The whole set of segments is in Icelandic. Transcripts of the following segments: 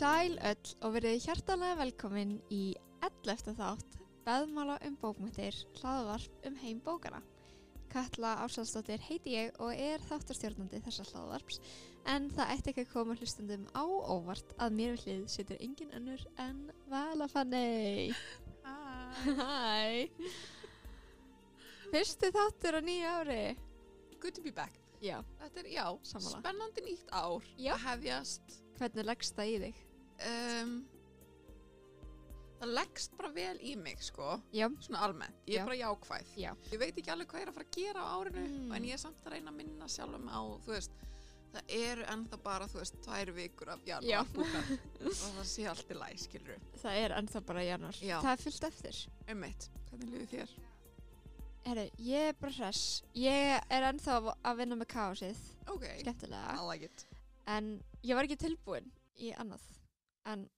Sæl öll og verið hjartalega velkomin í 11. þátt Beðmála um bókmyndir, hlaðvarp um heim bókana. Katla Ásalsdóttir heiti ég og er þáttarstjórnandi þessa hlaðvarps en það ætti ekki að koma hlustundum á óvart að mér við hlið situr engin önnur en Vala Fanney. Hæ! Fyrsti þáttur á nýju ári. Good to be back. Já. Þetta er, já, Sammála. spennandi nýtt ár Já. að hefjast. Hvernig leggst það í þig? Um, það leggst bara vel í mig, sko, Já. svona almennt. Ég er Já. bara jákvæð. Já. Ég veit ekki alveg hvað ég er að fara að gera á árinu, Mm. en ég er samt að reyna að minna sjálfum á, þú veist, það eru ennþá bara, þú veist, tvær vikur af Já. janúar búkar og það sé allt í læg, skilur Það er ennþá bara januar. Já. Það er fyllt eftir. Um mitt, hvernig liður þér? Herru, ég er bara hress. Ég er ennþá að vinna með káosið, Ok, skemmtilega. I like it. En ég var ekki tilbúin í annað. En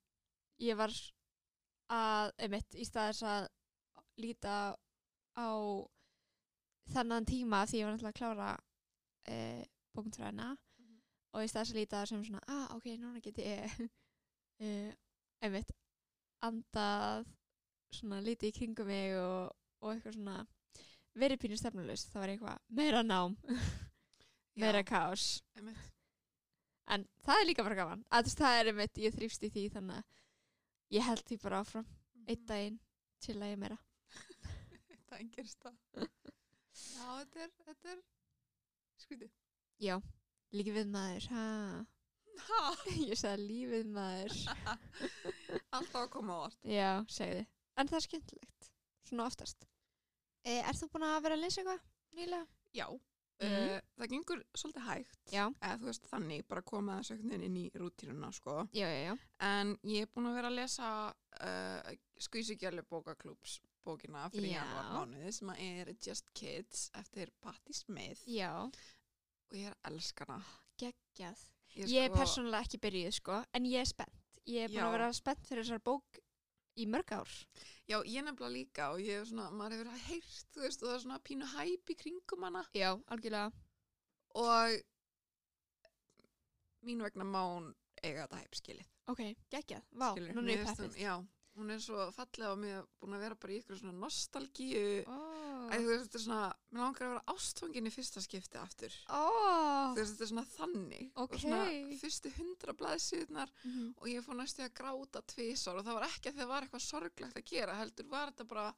ég var að, einmitt, í staðis að líta á þennan tíma því ég var náttúrulega að klára e, bókmyndfræðina Mhm. og í staðis að líta sem svona, ah, ok, núna get ég e, einmitt andað svona lítið í kringum mig og, og eitthvað svona verið pínu stefnulegst, það var eitthvað meira nám, meira Já, kaos um mitt. En það er líka bara gaman að það er einmitt, ég þrýfst í því þannig að ég held því bara áfram einn daginn til að ég meira Það engirst það. Já, þetta er, þetta er skrítið. já, líka við maður ha. Ha, ég sagði lífið maður alltaf að koma á orð. já, segði, en það er skemmtilegt svona oftast e, Er þú búin að vera að lesa eitthvað nýlega? Já, Mhm. uh, það gengur svolítið hægt. Eða þú veist þannig, bara koma þessu veginn inn í rútíruna, sko. já, já, já. En ég er búin að vera að lesa uh, Skvísugjörlu bókaklúps bókina fyrir Já. janúar mánuði sem er Just Kids eftir Patti Smith já. og ég er að elska hana. geggjað Ég, Ég er sko- persónulega ekki byrjuð sko en ég er spennt Ég er búin Já. að vera spennt fyrir þessar bók í mörg ár? Já, ég nefnilega líka og ég er svona, maður hefur heyrt, þú veist, og það er svona pínu hæp í kringum hana. Já, algjörlega. Og mín vegna má hún eiga þetta hæp skilið. Ok, geggjað, vá, skilurðu. núna Mér er ég finnst hún- peppið Já, hún er svo fallega og mér er búin að vera bara í ykkur svona nostalgíu Ó, Æ, þú veist, þetta er svona, mér langar að vera ástfangin í fyrsta skipti aftur. Þú veist, þetta er svona þannig. Og Ókei. svona fyrstu hundra blaðsíðunar Mhm. og ég fór næstu að gráta tvisar og það var ekki að það var eitthvað sorglegt að gera, heldur var þetta bara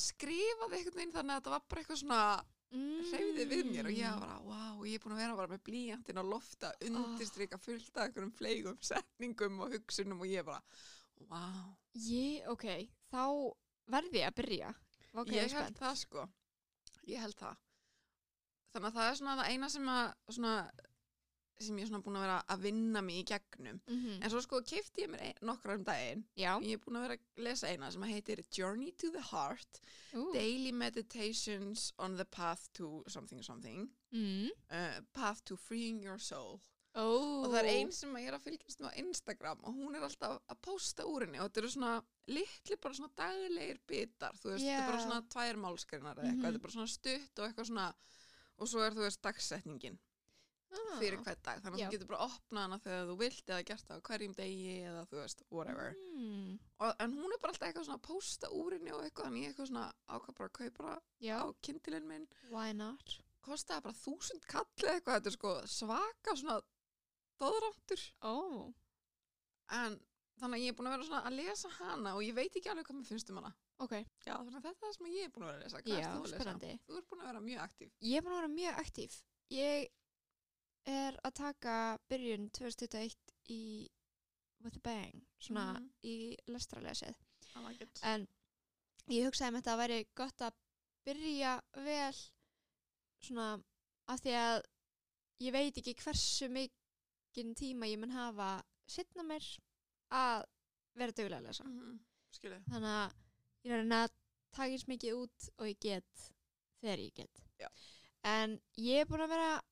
skrifaði einhvern veginn þannig að þetta var bara eitthvað svona hreyfði við mér og ég var bara, wow, ég er búin að vera bara með blíjantinn á lofta, undirstrika fullt af einhverjum fleigum, setningum og hugsunum og ég bara, wow. Ég, ok, þá verði ég að byrja. Ok, ég held það sko. Ég held það. Þannig að það er svona það eina sem að svona, sem ég er svona búin að vera að vinna mig í gegnum. Mhm. en svo sko keifti ég mér ein, nokkra um daginn. Já, ég er búin að vera að lesa eina sem heitir Journey to the Heart ú. Daily Meditations on the Path to something something. Mm. uh, Path to Freeing Your Soul. Ó og það er einn sem ég er að fylgjast með á Instagram og hún er alltaf að posta úr henni og þetta eru svona litli bara svona daglegir bitar þú veist, þetta er bara svona tvær málskrinar eða eitthvað, Mhm. þetta er bara svona stutt og eitthvað svona og svo er þú veist dagsetningin ah. fyrir hvern dag, þannig að þú getur bara opnað hana þegar þú vilt eða gert það á hverjum degi eða þú veist, whatever. Mm. og, en hún er bara alltaf eitthvað svona að posta úr henni og eitthvað, en ég eitthvað svona ákvað bara að kaupa það á kindilinn minn. Why not? Kostaði bara þúsund kall eða eitthvað, þetta er sko svaka svona doðrántur Ó, en þannig að ég er búin að vera svona að lesa hana og ég veit ekki alveg hvað mér finnst um hana. Ok. Já þannig að þetta er það sem ég er búin að vera að lesa. Já, að spennandi. Þú ert búin að vera mjög aktív Ég er búin að vera mjög aktív. Ég er að taka byrjun 2021 í With a Bang, svona Mhm. í lestralesið. En ég hugsaði með þetta að væri gott að byrja vel svona af því að ég veit ekki hversu mikinn tíma ég mun hafa setna mér að vera duglega að lesa. Mhm, skilu Þannig að ég er að reyna að taka eins mikið út og ég get þegar ég get. Já. En ég er búin að vera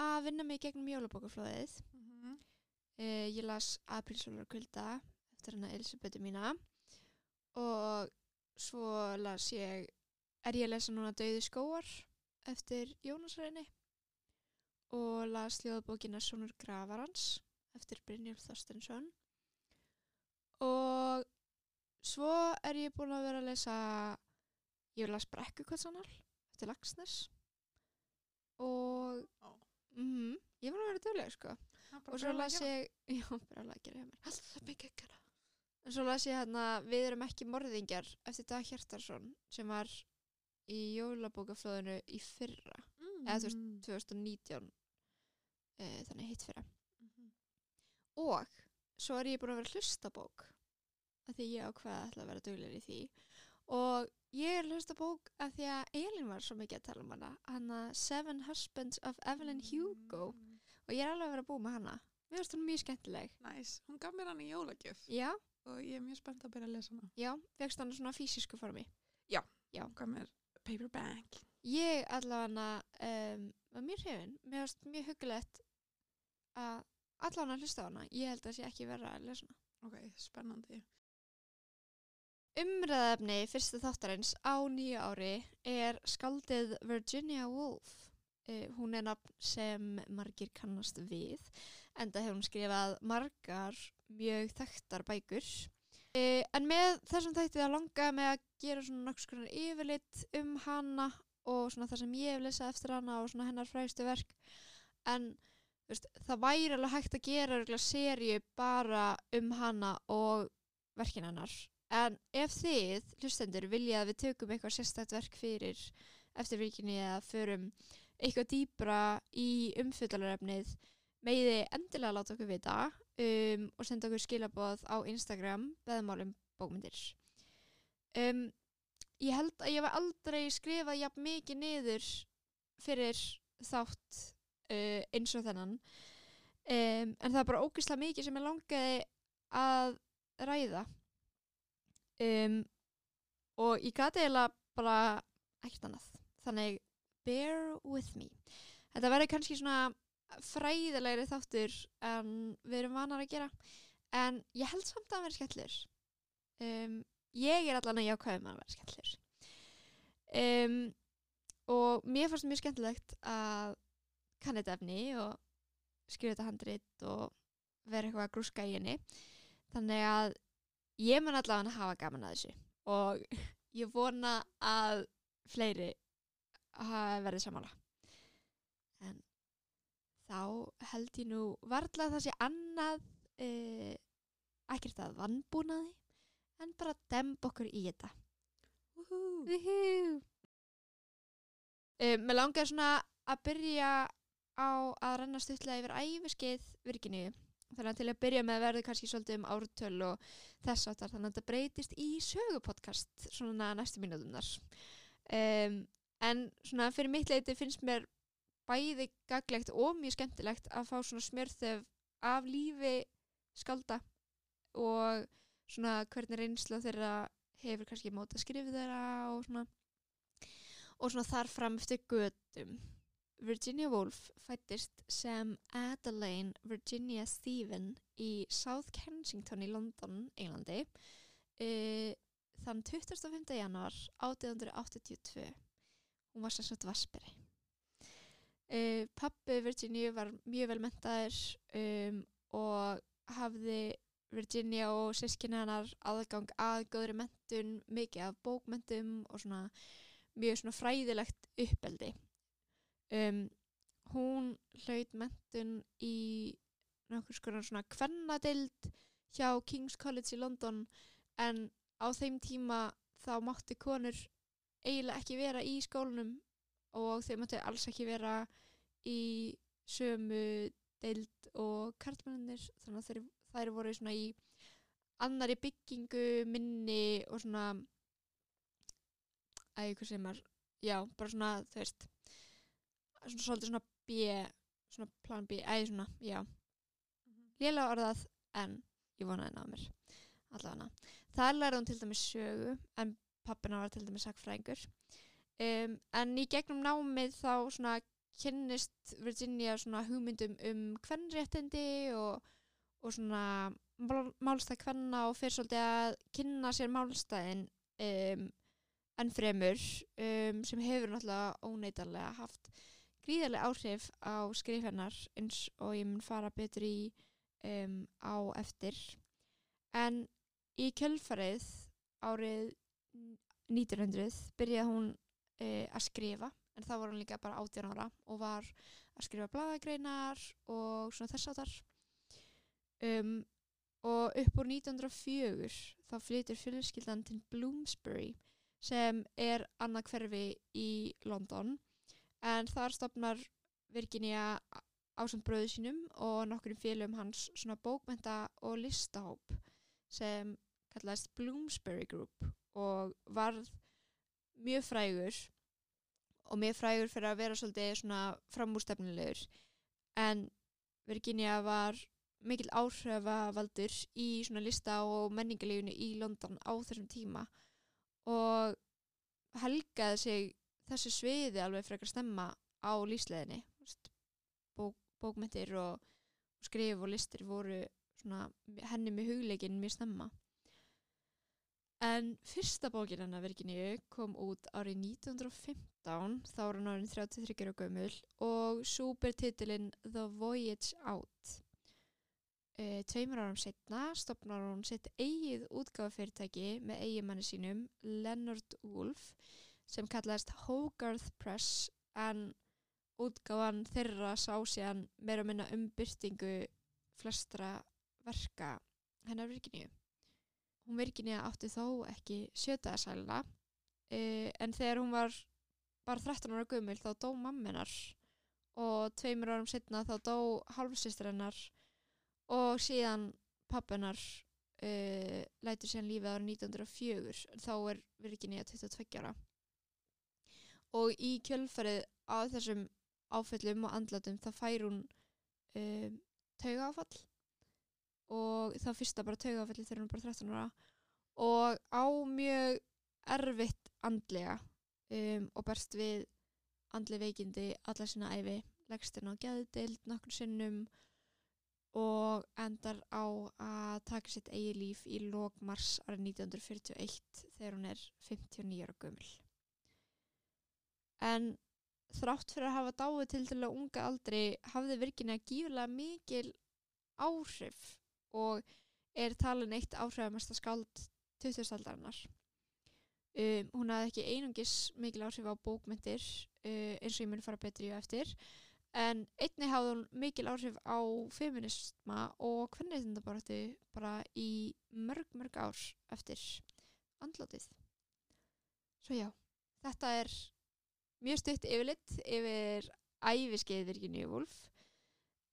að vinna mig gegnum jólabókaflóðið. Mhm. Uh, ég las Aprilsólar kulda eftir hana Elisabethu mína og svo las ég, er ég að lesa núna Dauði skóar eftir Jónas Reyni og las ljóðbókina Sónur Gravarans eftir Brynjólf Þorstensson og svo er ég búin að vera að lesa ég hvað sannal eftir Lagsnes og Ó. mm, ég var að vera dögleg sko. Og svo las ég já, bara að gera hjá mér. Alltaf mikið gera. En svo las ég hérna við erum ekki morðingjar eftir Dag Hjartarsson sem var í jólabókaflóðinu í fyrra. Eða þú veist, Mm. 2019 e, þannig hitt fyrra. Mhm. og svo er ég búin að vera að hlusta á bók af því ég ákveða að ætla að vera duglega í því og ég er að hlusta á bók af því að Elin var svo mikið að tala um hana hana Seven Husbands of Evelyn Hugo. Mm. og ég er alveg að vera að búa með hana. Mér finnst hún mjög skemmtileg. Næs, hún gaf mér hann í jólagjöf. Já, og ég er mjög spennt að byrja að lesa hana. já, vegst hana svona físísku formi. Hún gaf mér paperback. ég allavega um, var mjög hrifin. Mér finnst mjög huggulegt að allavega hlusta á hana. Ég held að það sé ekki vera að lesa hana. Ok, spennandi. Umræðefni fyrsta þáttarins á nýju ári er skaldið Virginia Woolf. Uh, hún er nafn sem margir kannast við, enda hefur hún skrifað margar mjög þekktar bækur. Uh, en með þessum þætti það langa með að gera svona nokkuð skoðan yfirlit um hana og svona það sem ég hef lesað eftir hana og svona hennar frægstu verk. En veist, það væri alveg hægt að gera seríu bara um hana og verkin hennar. En ef þið, hlustendur, vilja að við tökum eitthvað sérstætt verk fyrir eftirvirkjunni eða förum eitthvað dýbra í umfyllarefnið, megiði endilega láta okkur vita um, og senda okkur skilaboð á Instagram beðmálum bókmyndir. Um, ég held að ég var aldrei skrifað jafn mikið niður fyrir þátt uh, eins og þennan um, en það er bara ógeðslega mikið sem ég langaði að ræða um, og ég gati eiginlega bara ekkert annað. Þannig bear with me. Þetta verður kannski svona fræðilegri þáttur en við erum vanar að gera. En ég held samt að verður skellur um, ég er allan að jákvæðum að verður skellur um, og mér fannst mjög skemmtilegt að kanna þetta efni og skrifa þetta handrit og vera eitthvað að grúska í henni. Þannig að ég mun allavega að hafa gaman að þessu og ég vona að fleiri hafa verið samála en þá held ég nú varla að það sé annað uh, ekkert að vannbúnaði en bara demb okkur í þetta. Woohoo. um, Mér langar svona að byrja á að renna stuttlega yfir æfiskeið Virginíu þannig að til að byrja með verður kannski svolítið um ártöl og þess áttar þannig að þetta breytist í sögupodcast svona næstu mínútunar um, en svona fyrir mitt leiti finnst mér bæði gaglegt og mjög skemmtilegt að fá svona smjörþöf af lífi skalda og svona hvernig reynsla þeirra hefur kannski móta skrifið þeirra og svona. Og svona þar fram eftir götum Virginia Woolf fættist sem Adelaine Virginia Stephen í South Kensington í London, Englandi uh, þann 25. januar 1882 hún var sagt vasperi uh, pappi Virginia var mjög vel mentaður um, og hafði Virginia og sískinni hennar aðgang að góðri mentun, mikið af bókmentum og svona mjög svona fræðilegt uppeldi um, hún hlaut mentun í nokkur skoðan svona kvennadild hjá King's College í London en á þeim tíma þá mátti konur eiginlega ekki vera í skólanum og þau mátti alls ekki vera í sömu deild og karlmennir þannig að þeir, þær voru svona í annari byggingu minni og svona að ykkur sem er já, bara svona, þú veist svona svolítið svona B svona plan B, eða svona, já. Lélega orðað, en ég vonaði náða mér allavega. Það lærði hún til dæmis sögu en pappina var til dæmis sakfræðingur um, en í gegnum námið þá svona kynnist Virginia svona hugmyndum um kvennréttindi og, og svona mál, málstæð kvenna og fyrir svolítið að kynna sér málstæðin um, enn fremur um, sem hefur náttúrulega óneitarlega haft gríðarlega áhrif á skrif hennar eins og ég mun fara betur í um, á eftir. En í kjölfarið árið 1900 byrjaði hún uh, að skrifa. En þá var hún líka bara 18 ára og var að skrifa bladagreinar og svona þess að þar um, og upp úr 1904 þá flytur fjölskyldan til Bloomsbury sem er annað hverfi í London en þar stopnar Virginia ásand bröðu sínum og nokkur félum hans svona bókmenta og listahóp sem kallast Bloomsbury Group og varð mjög frægur og mjög frægur fyrir að vera svolítið svona framúrstefnilegur en Virginia var mikil áhrifavaldur í svona lista og menningarlífunu í London á þessum tíma og helgaði sig þessu sviði alveg frekar stemma á lífsleðinni Bók, bókmyndir og skrif og listir voru svona, henni með hugleikin mjög stemma En fyrsta bókin hennar Virginíu kom út árið 1915, þá var hann árið 33 og gömul og súper titilinn The Voyage Out. E, tveimur árum setna stopnar hún sitt eigið útgáðafyrirtæki með eigimanni sínum Leonard Woolf sem kallast Hogarth Press en útgáðan þeirra sá síðan meira minna um byrtingu flestra verka hennar Virginíu hún Virginia átti þó ekki sjötaðasæluna uh, en þegar hún var bara 13 ára gummil þá dó mamminar og tveimur árum setna þá dó halvsistur hennar og síðan pappinar uh, lætur síðan lífið ára 1904 þá er Virginia 22 ára og í kjölfarið á þessum áföllum og andlatum þá fær hún uh, tauga áfall og það fyrsta bara taugafalli þegar hún er bara 13 ára. Og á mjög erfitt andlega um, og berst við andli veikindi alla sinna æfi leggst hérna á gæðdild nokkur sinnum og endar á að taka sitt eigi líf í lókmars árið 1941 þegar hún er 59 ára gömul en þrátt fyrir að hafa dáið til til að unga aldri hafði virkinni að gífurlega mikil áhrif og er talin eitt áhrifamesta skáld 2000-aldarinnar. Um, hún hafði ekki einungis mikil áhrif á bókmyndir uh, eins og ég mun fara betri og eftir en einni hafði hún mikil áhrif á feminisma og hvernig þetta bara, bara í mörg mörg ár eftir andlátið. Svo já, þetta er mjög stutt yfirlitt yfir æfiskeið Virginia Woolf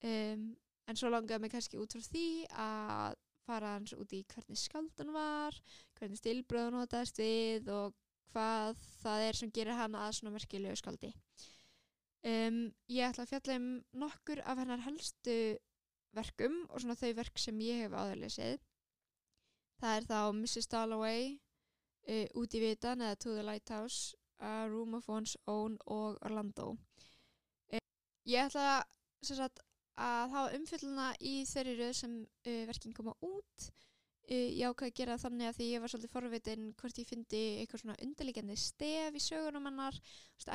um, en svo langaði mig kannski út frá því að fara hans út í hvernig skaldan var hvernig stilbröðun hótaðist við og hvað það er sem gerir hann að svona merkilegu skaldi um, ég ætla að fjalla um nokkur af hennar helstu verkum og svona þau verk sem ég hef áðurleysið það er þá Mrs. Dalloway uh, Út í vitan eða To the Lighthouse A Room of One's Own og Orlando. Um, ég ætla að að hafa umfjölduna í þeirri rauð sem uh, verkinn koma út. Uh, ég ákvaði að gera þannig að því ég var svolítið forvitin hvort ég fyndi eitthvað svona undirlegjandi stef í sögunum hennar.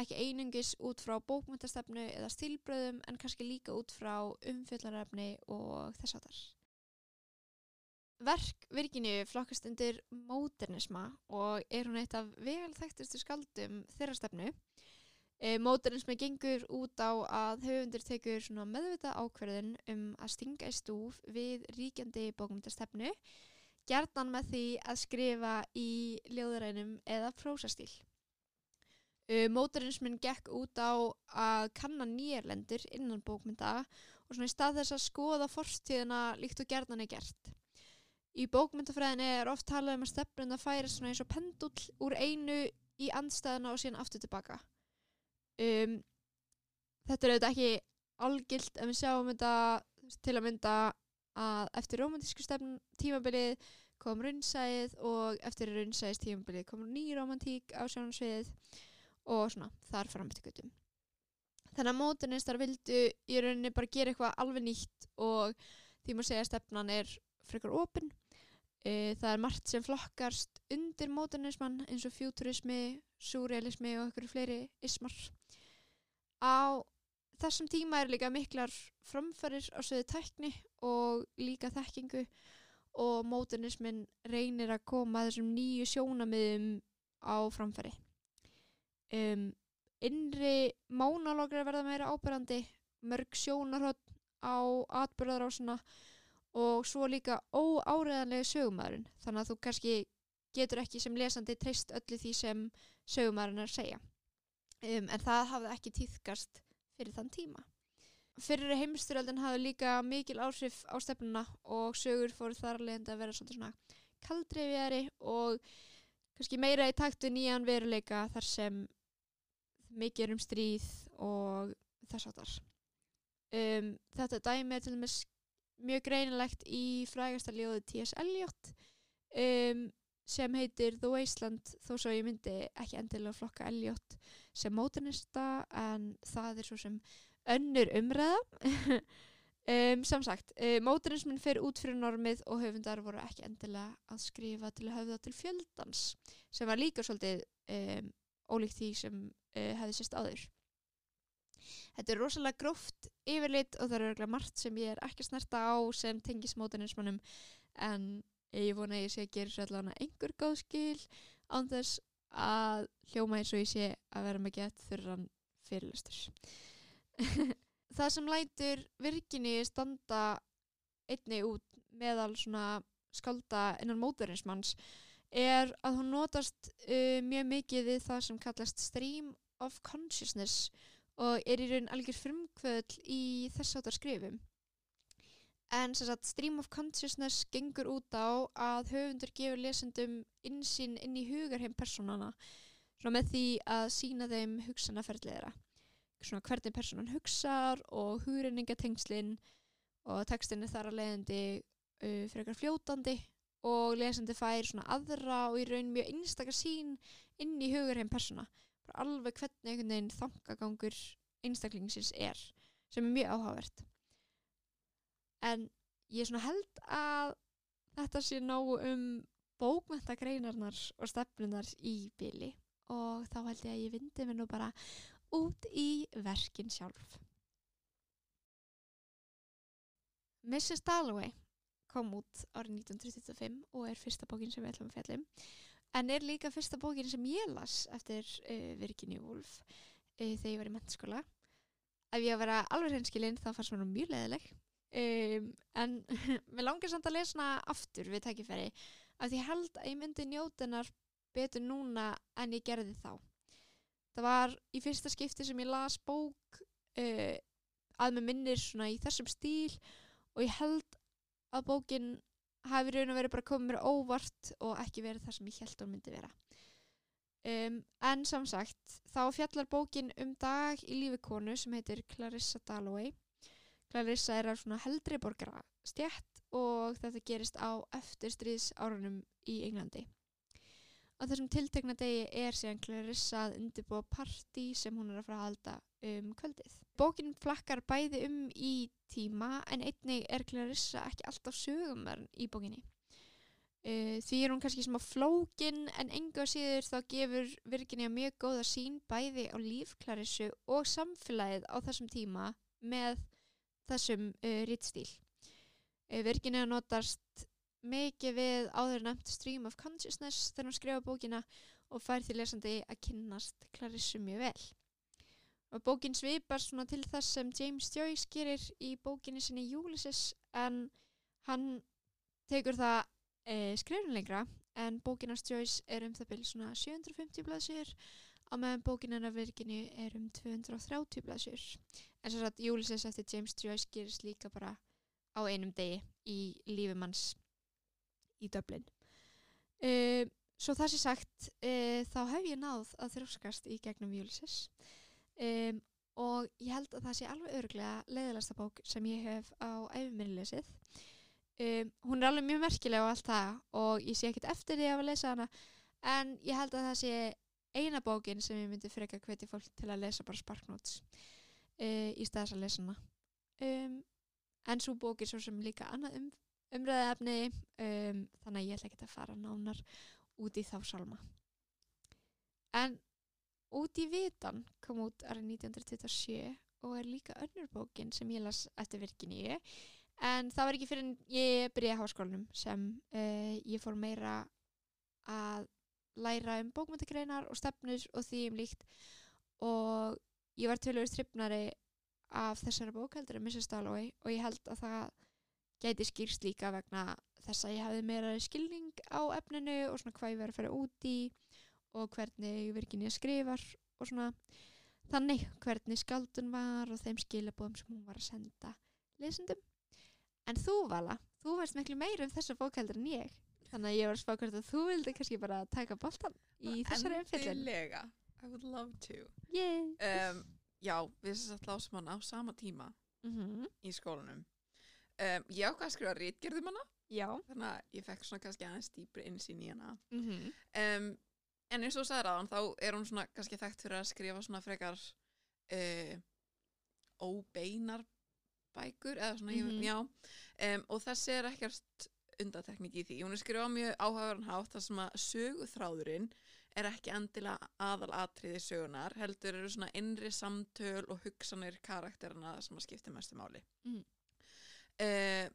Ekki einungis út frá bókmyndastefnu eða stilbröðum en kannski líka út frá umfjöldarefni og þess að þar Verk Virginíu flokkast undir móternisma og er hún eitt af vel þekktustu skaldum þeirra stefnu E, Móternismi gengur út á að höfundur tekur meðvita ákverðin um að stinga í stúf við ríkjandi bókmyndastefnu gerðan með því að skrifa í ljóðurænum eða prósastíl. E, Móternismin gekk út á að kanna nýjarlendur innan bókmynda og svona í stað þess að skoða forstíðina líkt og gerðan er gert. Í bókmyndafræðinni er oft talað um að stefnun að færa svona eins og pendull úr einu í andstæðina og síðan aftur tilbaka. Um, þetta er auðvitað ekki algilt en við sjáum þetta til að mynda að eftir romantísku stefn tímabilið kom raunsæð og eftir raunsæðis tímabilið kom ný romantík á sjónarsvið og svona þar fram til guttum. Þannig að móturnistar vildu í rauninni bara gera eitthvað alveg nýtt og því maður segja að stefnan er frekar opinn. E, það er margt sem flokkast undir móturnismann eins og futurismi, surrealismi og einhverju fleiri ismar. Á þessum tíma er líka miklar framfærir á söðu tækni og líka þekkingu og módernismin reynir að koma þessum nýju sjónamiðum á framfæri. Um, innri mánalókar verða meira ábyrrandi mörg sjónarhótt á atbyrðarásuna og svo líka óáreðanlega sögumæðurinn þannig að þú kannski getur ekki sem lesandi treyst öllu því sem sögumæðurinn er að segja. Um, en það hafði ekki týðkast fyrir þann tíma. Fyrir heimstyröldin hafði líka mikil áhrif á stefnuna og sögur fór þar alveg að vera svona kaldreifjari og kannski meira í taktu nýjan veruleika þar sem mikið er um stríð og þess áttar um, þetta dæmi er til dæmis mjög greinilegt í frægasta ljóðu T.S. Eliot um, sem heitir The Wasteland þó svo ég myndi ekki endilega flokka Eliot sem móternista en það er svo sem önnur umræða um, samsagt, um, móternismin fyrir út fyrir normið og höfundar voru ekki endilega að skrifa til höfða til fjöldans sem var líka svolítið um, ólíkt því sem uh, hefði sérst áður Þetta er rosalega gróft yfirleitt og það er örgulega margt sem ég er ekki snerta á sem tengis mótanismannum en ég vona að ég sé að gera svo allavega einhver góð skil án þess að hljóma eins og ég sé að vera með gett þurran fyrirlustur. það sem lætur virkinni standa einni út meðal svona skalda innan mótanismanns er að hún notast uh, mjög mikið við það sem kallast stream of consciousness og er í raun algjör frumkvöðl í þess áttar skrifum. En sagt, stream of consciousness gengur út á að höfundur gefur lesendum insýn inn í hugarheim personana með því að sína þeim hugsanaferðleira. Hvernig personan hugsar og hugrenningatengslinn og textin er þar að leiðandi uh, eitthvað fljótandi og lesandi fær aðra og í raun mjög einstakar sín inn í hugarheim persona alveg hvernig einhvern veginn þangagangur einstaklingsins er sem er mjög áhugavert en ég held að þetta sé nógu um bókmentagreinarnar og stefnunar í byli og þá held ég að ég vindi mér nú bara út í verkin sjálf Mrs. Dalloway kom út árið 1935 og er fyrsta bókin sem við ætlum að fjallum en er líka fyrsta bókin sem ég las eftir uh, Virginia Woolf uh, þegar ég var í mennskóla ef ég að vera alveg hreinskilinn þá fannst mér mjög leðileg um, en mér langar samt að lesa hana aftur við tækifæri af því held að ég myndi njótenar betur núna en ég gerði þá. Það var í fyrsta skipti sem ég las bók uh, að með minnir svona í þessum stíl og ég held að bókin hafi raun og verið bara komið mér óvart og ekki verið það sem ég held hún myndi vera. Um, en samsagt, þá fjallar bókin um dag í lífi konu sem heitir Clarissa Dalloway. Clarissa er af svona heldri borgara stjætt og þetta gerist á eftirstríðs árunum í Englandi. Á þessum tiltegna degi er síðan Clarissa að undirbúa parti sem hún er að fara að halda um kvöldið. Bókin flakkar bæði um í tíma en einnig er Clarissa ekki alltaf sögumverðin í bókinni. Uh, því er hún kannski að flókin en enga síður þá gefur Virginia mjög góða sín bæði á líf Clarissu og samfélagið á þessum tíma með þessum uh, ríttstíl. Uh, Virginia notast mikið við áður nefnt Stream of Consciousness þegar hún skrifa bókina og fær því lesandi að kynnast Clarissu mjög vel. Og bókin svipar svona til þess sem James Joyce gerir í bókinni sinni Ulysses en hann tekur það e, skrifin lengra en bókinast Joyce er um það byrjum svona 750 blaðsjur á meðan bókinina virkinni er um 230 blaðsjur en svo að Ulysses eftir James Joyce gerist líka bara á einum degi í lífumanns í döblin e, svo það sé sagt e, þá hef ég náð að þróskast í gegnum Ulysses. Um, og ég held að það sé alveg öruglega leiðilegsta bók sem ég hef á æfuminnilegsið um, hún er alveg mjög merkileg og allt það og ég sé ekkert eftir því að lesa hana en ég held að það sé eina bókin sem ég myndi freka hveti fólk til að lesa bara sparknóts uh, í staðis að lesa hana. Um, en svo bókir svo sem líka annað um, umræðaefni um, þannig að ég ætla ekki að fara nánar út í þá salma en Út í vitan kom út árið 1927 og er líka önnur bókin sem ég las eftir virkiníu en það var ekki fyrir en ég byrjaði háskólanum sem uh, ég fór meira að læra um bókmyndagreinar og stefnur og því um líkt og ég var tölur strippnari af þessari bók heldur en Mrs. Dalloway og ég held að það gæti skýrst líka vegna þess að ég hafði meira skilning á efninu og svona hvað ég verið að fara út í og hvernig Virginia skrifar og svona þannig hvernig skaldun var og þeim skilabóðum sem hún var að senda lesendum. En þú Vala, þú veist miklu meira um þessa bók heldur en ég þannig að ég var að spá hvort að þú vildi kannski bara taka boltan í þessari umfyllin. Endilega, I would love to Yay! um, Já, við sem sagt lásum hana á sama tíma Mm -hmm. í skólanum um, Ég ákvað að skrifa rítgerðum hana Já. þannig að ég fekk svona kannski aðeins dýpri innsýn í hana Mm -hmm. um, En eins og þú sagðir aðan þá er hún svona kannski þekkt fyrir að skrifa svona frekar uh, óbeinar bækur eða svona, Mhm. ég, já um, og þessi er ekkert undateknik í því hún er skrifað mjög áhugaverðan hátt þar sem að söguþráðurinn er ekki endilega aðal atriði sögunar heldur eru svona innri samtöl og hugsanir karakterina sem að skipti mestu máli Mhm. Uh,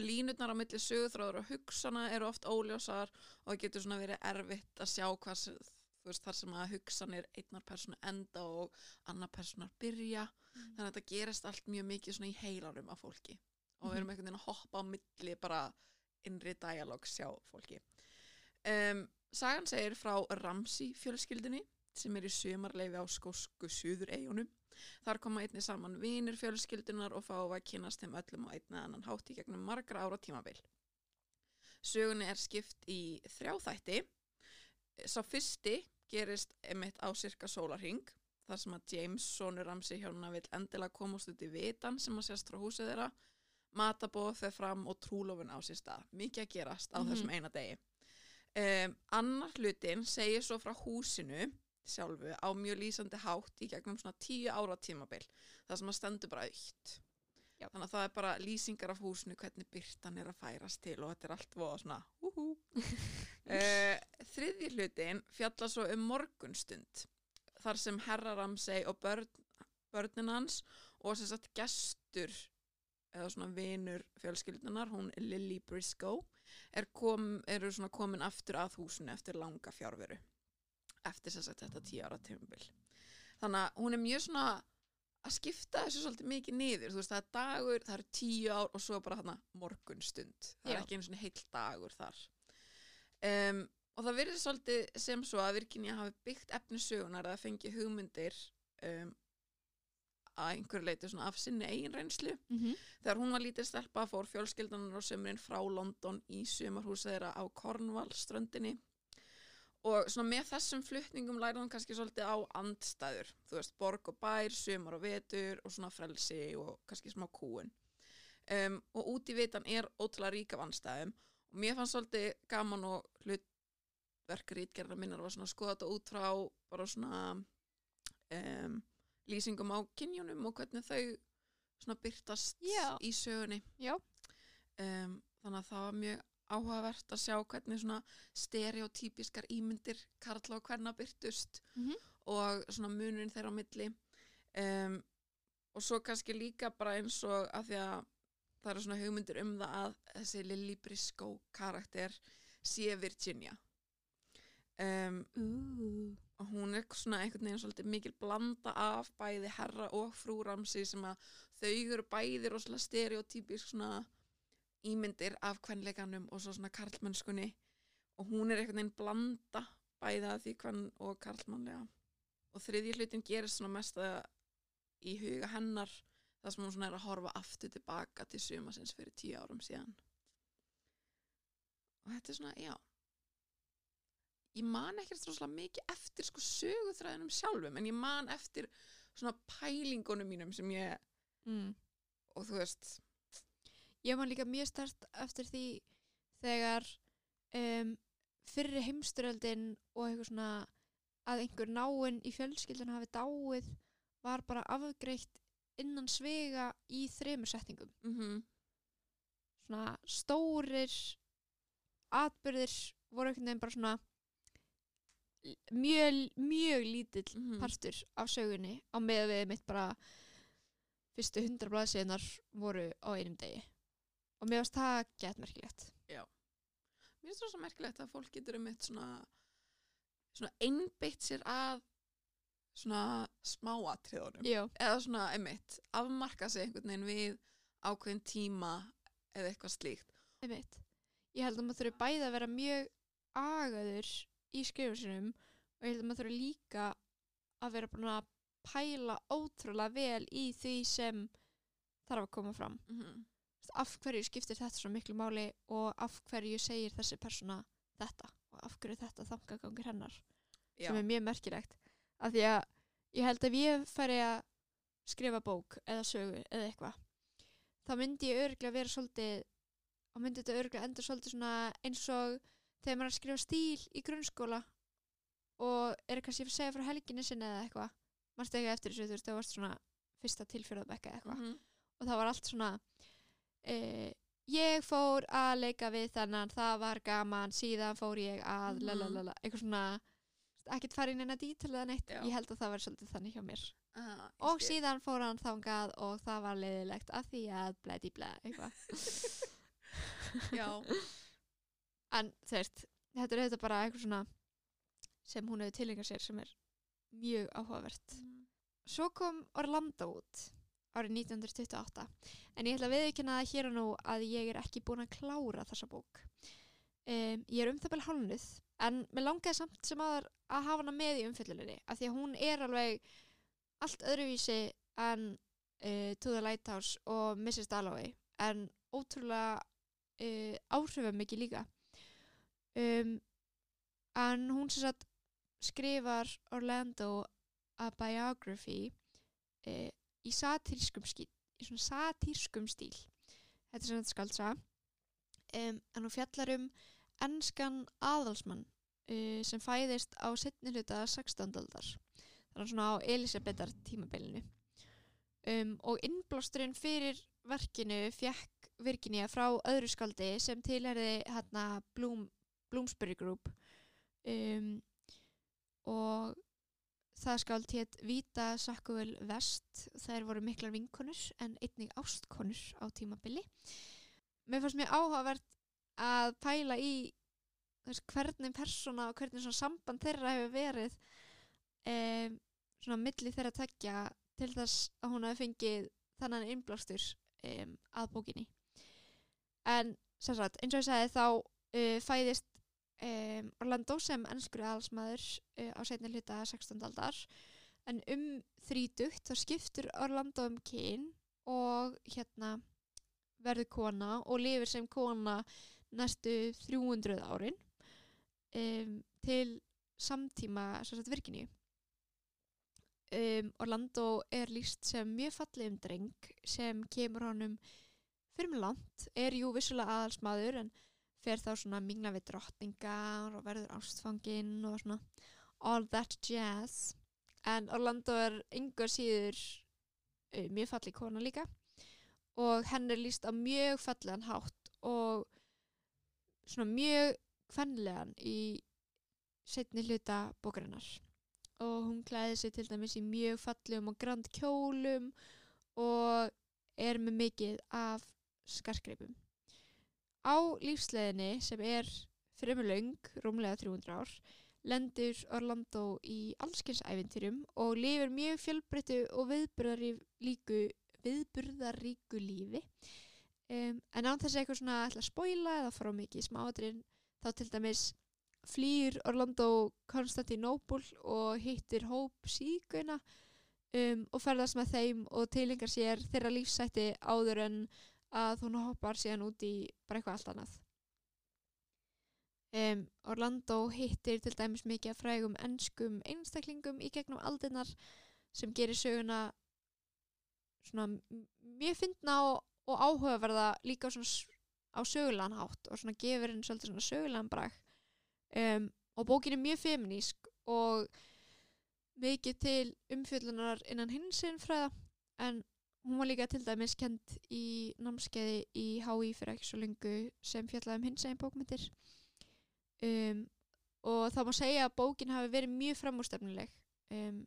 línutnar á milli söguþráður og hugsana eru oft óljósar og það getur svona verið erfitt að sjá hvað veist, þar sem að hugsanir einnar personu enda og annar personar byrja. Mm. þannig að þetta gerist allt mjög mikið svona í heilarum af fólki. Og við erum einhvern veginn að hoppa á milli bara innri dialog sjá fólki. Um, Sagan segir frá Ramsey fjölskyldunni sem er í sumarleifi á skósku suður eigunum Þar koma einni saman vinir fjölskyldunar og fá að kynast þeim öllum á einni annan hátt í gegnum margra ára tímabil. Sögunni er skipt í þrjá þætti. Sá fyrsti gerist emitt á cirka sólarhing þar sem að James, sonur Ramsey hjónuna vil endilega komast út í vitan sem að sést frá húsið þeirra. Matabóð þeir fram og trúlofun á sér stað. Mikið að gerast á Mhm. þessum eina degi. Um, annar hlutin segir svo frá húsinu sjálfu á mjög lýsandi hátt í gegnum svona tíu ára tímabil það sem að stendur bara aukt Já. þannig að það er bara lýsingar af húsinu hvernig byrtan er að færast til og þetta er allt voða svona úhú uh, þriðji hlutin fjalla svo um morgunstund þar sem herra Ramsey og börn, börnin hans og sem sagt gestur eða svona vinur fjölskyldunar hún Lily Briscoe er kom, eru svona komin aftur að húsinu eftir langa fjárveru eftir sem sagt þetta tíu ára tímabil. Þannig að hún er mjög svona að skipta þessu svolítið mikið niður. Þú veist það er dagur, það eru tíu ár og svo bara þarna morgunstund. Það Já. er ekki einu svona heill dagur þar. Um, og það verður svolítið sem svo að Virginia hafi byggt efni sögunar að fengi hugmyndir um, að einhverju leiti svona af sinni eigin reynslu. Mm -hmm. Þegar hún var lítið stelpa fór fjölskyldanar á sömurinn frá London í sumarhúsið þeirra á Cornwall ströndinni og svona með þessum flutningum lærði hún kannski svolítið á andstæður, þú veist, borg og bær, sumar og vetur og svona frelsi og kannski smá kúun. Um, og út í vitan er ótrúlega rík af andstæðum og mér fannst svolítið gaman og hlutverk rítgerðar minnar var svona að skoða þetta út frá bara svona um, lýsingum á kynjunum og hvernig þau svona byrtast Já. í sögunni Já. um, þannig að það var mjög áhugavert að sjá hvernig svona stereotypiskar ímyndir karla og hverna byrtust Mhm. og svona munurinn þeirra á milli. Um, og svo kannski líka bara eins og að því að það eru svona hugmyndir um það að þessi Lily Briscoe karakter sé Virginia. Um, og hún er svona einhvern veginn svolítið mikil blanda af bæði herra og frú Ramsey sem að þau eru bæði rosalega stereotypisk svona ímyndir af kvenleikanum og svo svona karlmennskunni. Og hún er einhvern veginn blanda bæði af því kvenn og karlmannlega. Og þriðji hlutin gerist svona mest að í huga hennar þar sem hún svona er að horfa aftur tilbaka til sumasins fyrir tíu árum síðan. Og þetta er svona, já. Ég man ekkert rosalega mikið eftir sko söguþræðinum sjálfum en ég man eftir svona pælingunum mínum sem ég Mm. og þú veist Ég man líka mjög start eftir því þegar um, fyrri heimsturöldin og eitthvað svona að einhver náinn í fjölskyldun hafi dáið var bara afgreitt innan svega í þremur settingum. mm Svona stórir atbyrðir voru einhvern veginn bara svona mjög, mjög lítill Mhm. partur af sögunni á með við mitt bara fyrstu hundra blaðsíðunar voru á einum degi og mér varst það gett merkilegt. Mér finnst það svo merkilegt að fólk getur um eitt svona, svona einbeitt sér að svona smáatriðunum. Já, eða svona einmitt afmarka sig einhvern veginn við ákveðin tíma eða eitthvað slíkt. Einmitt. Ég held að maður þurfi bæði að vera mjög agaður í skrifum sinum og ég held að maður þurfi líka að vera búin að pæla ótrúlega vel í því sem þarf að koma fram. Mm -hmm. Af hverju skiptir þetta svo miklu máli og af hverju segir þessi persóna þetta? Og af hverju þetta þangagangur hennar? Sem er mjög merkilegt. Af því að ég held að ef ég færi að skrifa bók eða sögu eða eitthvað þá myndi ég örgulega vera svolítið og myndi þetta örgulega endur svolítið svona eins og þegar maður að skrifa stíl í grunnskóla og er kannski að segja frá helginni sinni eða eitthvað. Mannstu ekki eftir þessu þú veist það varst svona fyrsta tilfjörðabekka eða eitthvað. Mhm. og það var allt svona uh, ég fór að leika við þannan það var gaman, síðan fór ég að Mhm. lalalala, eitthvað svona ekkert fara inn en að dítilega neitt. Já. ég held að það var svolítið þannig hjá mér. Ah, ég og síðan fór hann þangað og það var leiðilegt af því að blæti blæ eitthvað. Já, en veist, þetta er auðvitað bara eitthvað svona sem hún hefur tilengað sér sem er mjög áhugavert. Svo kom Orlando út árið 1928 en ég ætla að viðkynna það hér og nú að ég er ekki búin að klára þessa bók. Um, ég er um það vel hálnuð en mér langaði samt sem aðar að hafa hana með í umfylluninni af því að hún er alveg allt öðruvísi en uh, To the Lighthouse og Mrs. Dalloway en ótrúlega uh, áhrifum mikið líka. Um, en hún sem sagt skrifar Orlando a biography uh, í satírskum stíl í svona satírskum stíl. Þetta er sem þetta skaldsa um, en hún fjallar um enskan aðalsmann uh, sem fæðist á setni hluta 16. aldar. Þannig svona á Elisabetar tímabilinu. Um, og innblásturinn fyrir verkinu fjekk Virginia frá öðru skaldi sem tilherði hérna Bloom, Bloomsbury Group. Um, og það skáld hétt Vita Sakkuvel Vest. Þær voru miklar vinkonur en einnig ástkonur á tímabili. Mér fannst mér áhugavert að pæla í þess, hvernig persóna og hvernig samband þeirra hefur verið um, svona milli þeirra tekja til þess að hún hafi fengið þannan innblástur um, að bókinni. En sagt, eins og ég sagði þá uh, fæðist um, Orlando sem ennskur aðalsmaður uh, á setni hluta 16. aldar en um þrítugt þá skiptur Orlando um kyn og hérna verður kona og lifir sem kona næstu 300 árin um, til samtíma sagt Virginíu um, Orlando er líst sem mjög fallið um dreng sem kemur honum fyrir með land, er jú vissulega aðalsmaður en fer þá svona mingna við drottningar og verður ástfanginn og svona all that jazz. En Orlando er yngur síður uh, mjög fallið kona líka. Og henn er líst á mjög fallegan hátt og svona mjög kvenlegan í setni hluta bókarinnar. Og hún klæði sig til dæmis í mjög fallegum og grand kjólum og er með mikið af skarkreipum Á lífsleðinni sem er fremur löng, rúmlega 300 ár, lendur Orlando í allskynnsævintýrum og lifir mjög fjölbreyttu og viðburðaríku, viðburðaríku lífi. Um, en án þess að eitthvað svona ætla að spóila eða fara mikið smáatrinn, þá til dæmis flýr Orlando Konstantinópul og hittir hóp síkuna um, og ferðast með þeim og tilingar sér þeirra lífsætti áður en að hún hoppar síðan út í bara eitthvað allt annað. Um, Orlando hittir til dæmis mikið af frægum ennskum einstaklingum í gegnum aldinnar sem gerir söguna svona mjög fyndna og, og áhugaverða líka svona, á sögulegan hátt og svona gefur henni svolítið svona sögulegan brag um, og bókin er mjög feminísk og mikið til umfjöllunar innan hinsinn fræða en hún var líka til dæmis kent í námskeiði í HÍ fyrir ekki svo lengu sem fjallaði um hins eginn bókmyndir um, og það má segja að bókin hafi verið mjög framúrstefnileg um,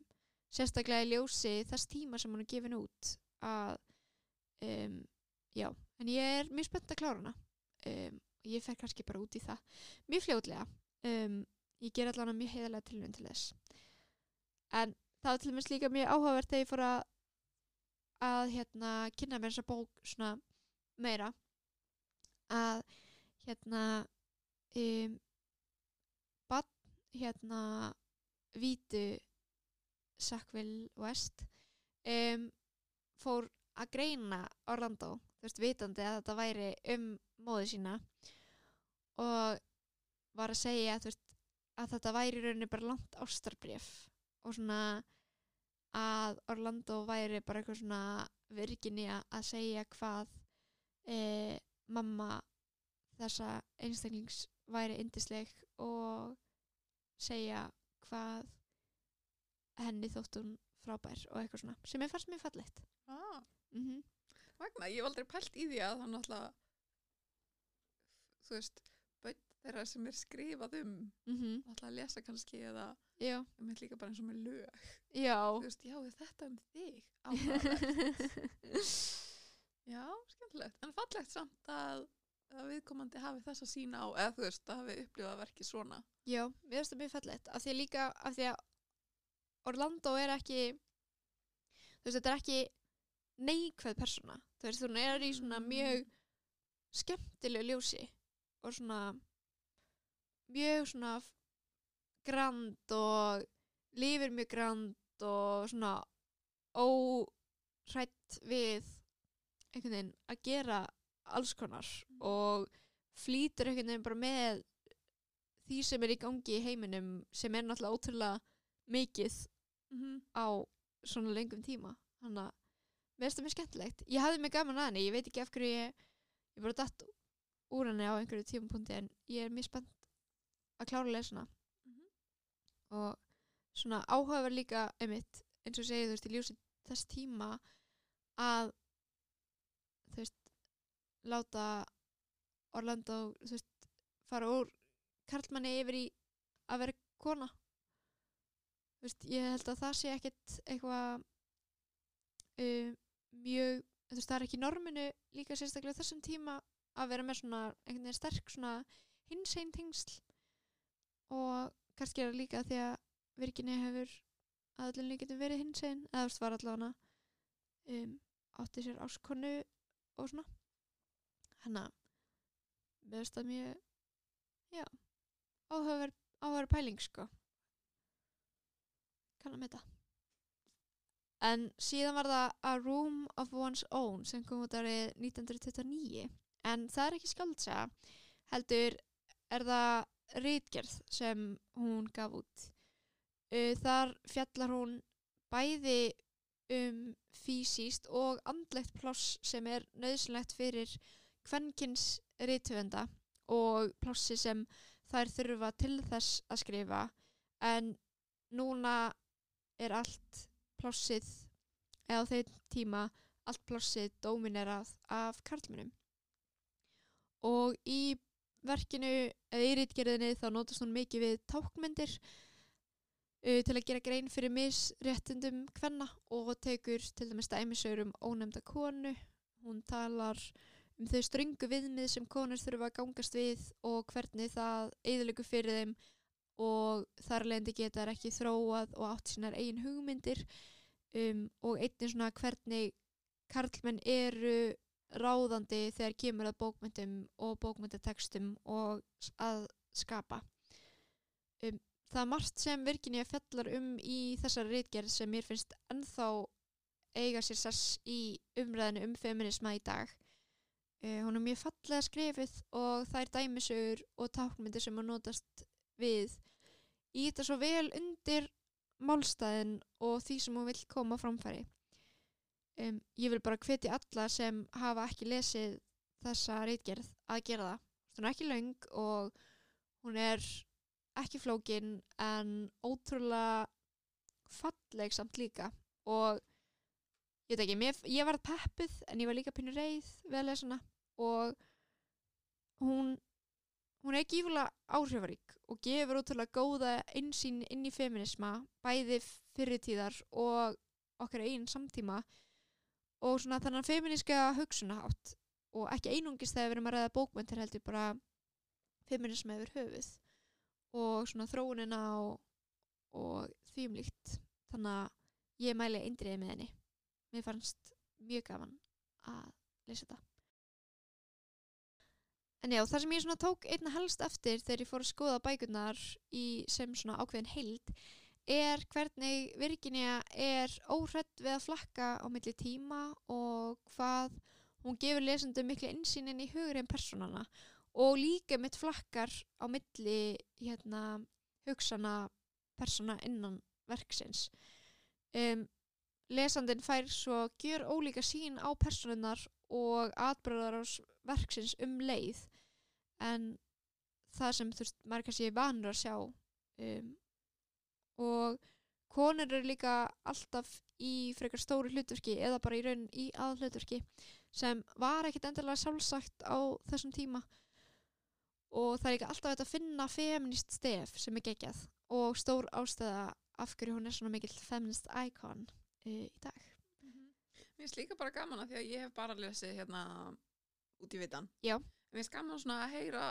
sérstaklega í ljósi þess tíma sem hún er gefin út að um, já, en ég er mjög spennt að klára hana. Um, ég fer kannski bara út í það mjög fljótlega. Um, ég ger allavega mjög heiðarlega tilvæm til þess. En það var til dæmis líka mjög áhugavert þegar ég fór að að hérna kynna mér þessa bók svona meira. Að hérna um, bann hérna vítu Sackville West um, fór að greina Orlando, þú veist, vitandi að þetta væri um móðu sína. Og var að segja veist, að þetta væri rauninni bara langt ástarbrif og svona að Orlando væri bara eitthvað svona virginja að segja hvað e, mamma þessa einstaklings væri indisleg og segja hvað henni þótt hún frábær og eitthvað svona sem ég fannst mjög fallegt ah, mm -hmm. Magna, ég hef aldrei pælt í því að það náttúrulega þú veist, bönn þeirra sem er skrifað um Mm -hmm. náttúrulega að lesa kannski eða Já, um þetta líka bara eins og með lög. Já. Þú veist, já, þetta um þig. Já, skemmtilegt. En fallegt samt að, að viðkomandi hafi þess að sína á eða þú veist, að hafi upplifað verkið svona. Já, mér finnst það mjög fallegt. Af því að líka, af því að Orlando er ekki þú veist, þetta er ekki neikvæð persóna, þú veist, hún er í svona Mm. mjög skemmtilegu ljósi og svona mjög svona grand og lifir mjög grand og svona órætt við einhvern veginn að gera alls konar og flýtur einhvern veginn bara með því sem er í gangi í heiminum sem er náttúrulega ótrúlega mikið mm -hmm. á svona lengum tíma þannig að mér finnst það mjög skemmtilegt ég hafði mig gaman að henni, ég veit ekki af hverju ég ég bara datt úr henni á einhverju tímapunkti en ég er mjög spennt að klára að lesa Mhm. Og svona áhugaverð líka einmitt, eins og segið þú veist í ljósi þess tíma að þú veist láta Orlando þú veist fara úr karlmanni yfir í að vera kona. Þú veist, ég held að það sé ekkit eitthvað um, mjög þú veist, það er ekki norminu líka sérstaklega þessum tíma að vera með svona einhvern veginn sterk svona hinsegin tengsl. Og kannski er það líka því að virkinni hefur að allir getur verið hinsegin eða þú veist, var allavega um, átti sér áskonu og svona. Hanna mér finnst það mjög já, áhugaverð áhugaverð pæling sko. Kann að meta. En síðan var það A Room of One's Own sem kom út árið 1929 en það er ekki skaldsa heldur er það rítgerð sem hún gaf út. Uh, þar fjallar hún bæði um fysiskt og andlegt pláss sem er nöðsynlegt fyrir kvenkins rithöfenda og plássi sem þær þurfa til þess að skrifa. En núna er allt plássið eða á þeim tíma allt plássið dóminerað af karlmennum og í verkinu eða í rítgerðinni þá notast hún mikið við tákmyndir uh, til að gera grein fyrir misréttundum kvenna og tekur til dæmis dæmisögur um ónefnda konu. Hún talar um þau ströngu viðmið sem konur þurfa að gangast við og hvernig það eðilegu fyrir þeim og þar leðandi geta ekki þróað og átt sínar eigin hugmyndir um, og einnig svona hvernig karlmenn eru ráðandi þegar kemur að bókmyndum og bókmyndatekstum og að skapa. Um, það er margt sem Virginia fellar um í þessari reitgerð sem mér finnst ennþá eiga sér sess í umræðinu um feminisma í dag. Uh, hún er mjög fallega skrifið og það er dæmisögur og tákmyndir sem hún notast við í þetta svo vel undir málstæðin og því sem hún vill koma framfæri. Um, ég vil bara hvetja alla sem hafa ekki lesið þessa reitgerð að gera það. Hún er ekki löng og hún er ekki flókin en ótrúlega falleg samt líka. Og ég veit ekki, mér, ég var peppuð en ég var líka pínu reið við að lesa hana. Og hún hún er gífulega áhrifarík og gefur ótrúlega góða einsýn inn í feminisma bæði fyrirtíðar og okkar einn samtíma og svona þennan feminíska hugsunahátt og ekki einungis þegar við erum að ræða bókmyndir heldur bara feminismi yfir höfuð. Og svona þróunina og, og því um líkt. Þannig að ég mæli eindriði með henni. Mér fannst mjög gaman að lesa þetta. En já, það sem ég svona tók einna helst eftir þegar ég fór að skoða bækurnar í sem svona ákveðin heild er hvernig Virginia er óhrætt við að flakka á milli tíma og hvað hún gefur lesendum miklu insýnin í hugurinn personana og líka mitt flakkar á milli hérna, hugsana persona innan verksins. Um, lesandin fær svo gjör ólíka sín á personunar og atbyrðar á verksins um leið. En það sem þú veist, maður kannski er vanur að sjá um, og konur eru líka alltaf í frekar stóru hlutverki eða bara í raun í aðhlutverki sem var ekkit endilega sjálfsagt á þessum tíma og það er ekki alltaf að finna feminist stef sem er geggjað og stór ástæða af hverju hún er svona mikill feminist icon uh, í dag Mér finnst líka bara gaman að því að ég hef bara lesið hérna út í vitan. Já. Mér finnst gaman svona að heyra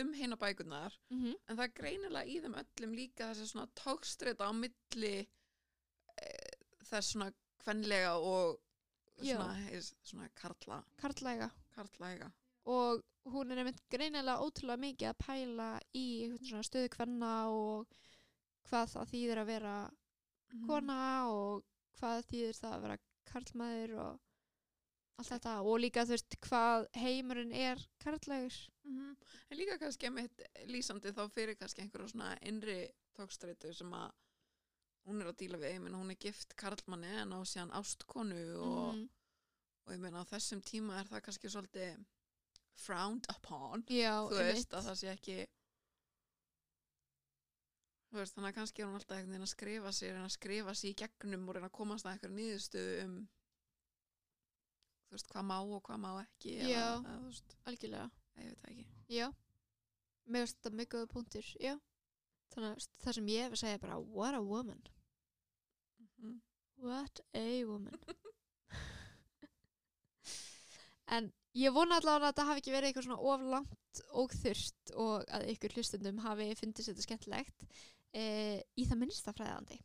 um heina bækurnar mm -hmm. en það er greinilega í þeim öllum líka þessi svona tókstrita á milli e, þess svona kvenlega og svona, heis, svona karla, karlæga karlæga. og hún er einmitt greinilega ótrúlega mikið að pæla í stöðu kvenna og hvað það þýðir að vera Mhm. kona og hvað þýðir það að vera karlmaður og allt þetta og líka þú veist hvað heimurinn er karlægur Mm En líka kannski mitt lýsandi þá fyrir kannski einhverja svona innri tókstreitu sem að hún er að díla við, ég meina hún er gift karlmanni en á síðan ástkonu og, Mhm. og ég meina á þessum tíma er það kannski svolítið frowned upon já, þú veist að það sé ekki þú veist þannig að kannski er hún alltaf einhvern veginn að skrifa sig reyna að skrifa sig í gegnum og reyna að komast að einhverju nýðustöðu um þú veist hvað má og hvað má ekki Já. eða, þú veist, algjörlega. Ég veit það ekki. Já, mér finnst þetta mjög góða punktur já, þannig að það sem ég hef að segja bara what a woman. Mm. What a woman. En ég vona allavega að þetta hafi ekki verið eitthvað svona of langt og þurft og að ykkur hlustundum hafi fundist þetta skemmtilegt e, í það minnsta fræðandi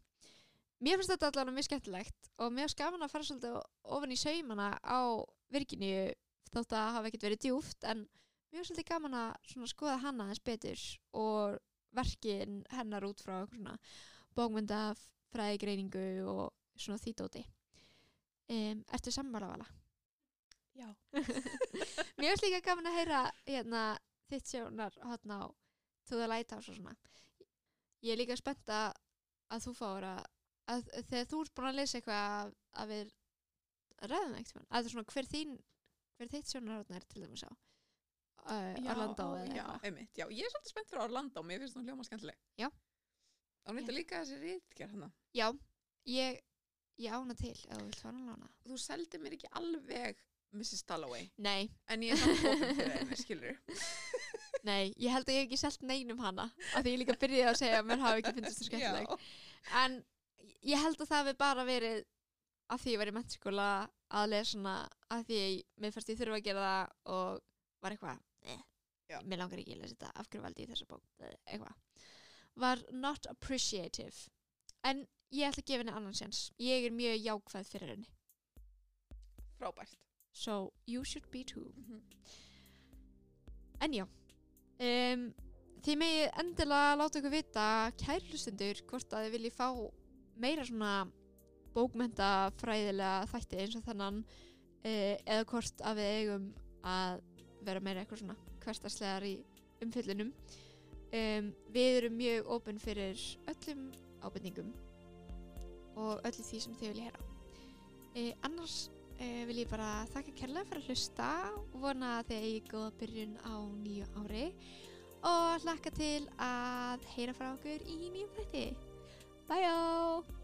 Mér finnst þetta allavega mjög skemmtilegt og mér finnst gaman að fara svolítið ofan í saumana á Virginíu þótt að það hafi ekkert verið djúft en mér finnst svolítið gaman að skoða hana þess betur og verkin hennar út frá einhver svona bókmyndafræðigreiningu og svona þýtóti um, Ertu sammála vala? Já. Mér finnst líka gaman að heyra hérna, þitt sjónar hátna á To the Lighthouse og svona Ég er líka spennt að að þú fáur að, að þegar þú ert búin að lesa eitthvað að, að við ræðum eitthvað að það er svona hver þín hver þitt sjónar hátna er til dæmis á uh, Orlando eða eitthvað. einmitt, já, ég er svolítið spennt fyrir Orlando mér finnst hún hljóma skemmtileg. Já. og Já. eitthvað líka þessi rítgerð hana Já, ég, ég ána til ef þú vilt fara að lána. Þú seldi mér ekki alveg Mrs. Dalloway. Nei, en ég er samt opinn fyrir henni, skilur nei, ég held að ég hef ekki selt neinum hana af því ég líka byrjaði að segja að mér hafi ekki fyndist það skemmtileg en ég held að það hefði bara verið að því ég var í mennskóla að lesa svona að því ég, mér fannst ég þurfa að gera það og var eitthvað eh, mér langar ekki að lesa þetta, af hverju valdi ég þessa bók? Eh, eitthvað. Var not appreciative. En ég ætla að gefa henni annan séns. Ég er mjög jákvæð fyrir henni. Frábært. So you should be too. Mhm. En já, um, þið megið endilega láta ykkur vita kærlustundur hvort að þið viljið fá meira svona bókmentafræðilega þætti eins og þannan uh, eða hvort að við eigum að vera meira eitthvað svona hverstaslegar í umfyllunum. Um, við erum mjög opinn fyrir öllum ábendingum og öllu því sem þið viljið heyra. Uh, annars uh, vil ég bara þakka kærlega fyrir að hlusta og vona að þið eigi góða byrjun á nýju ári og hlakka til að heyra frá okkur í nýjum þætti. Bye, y'all.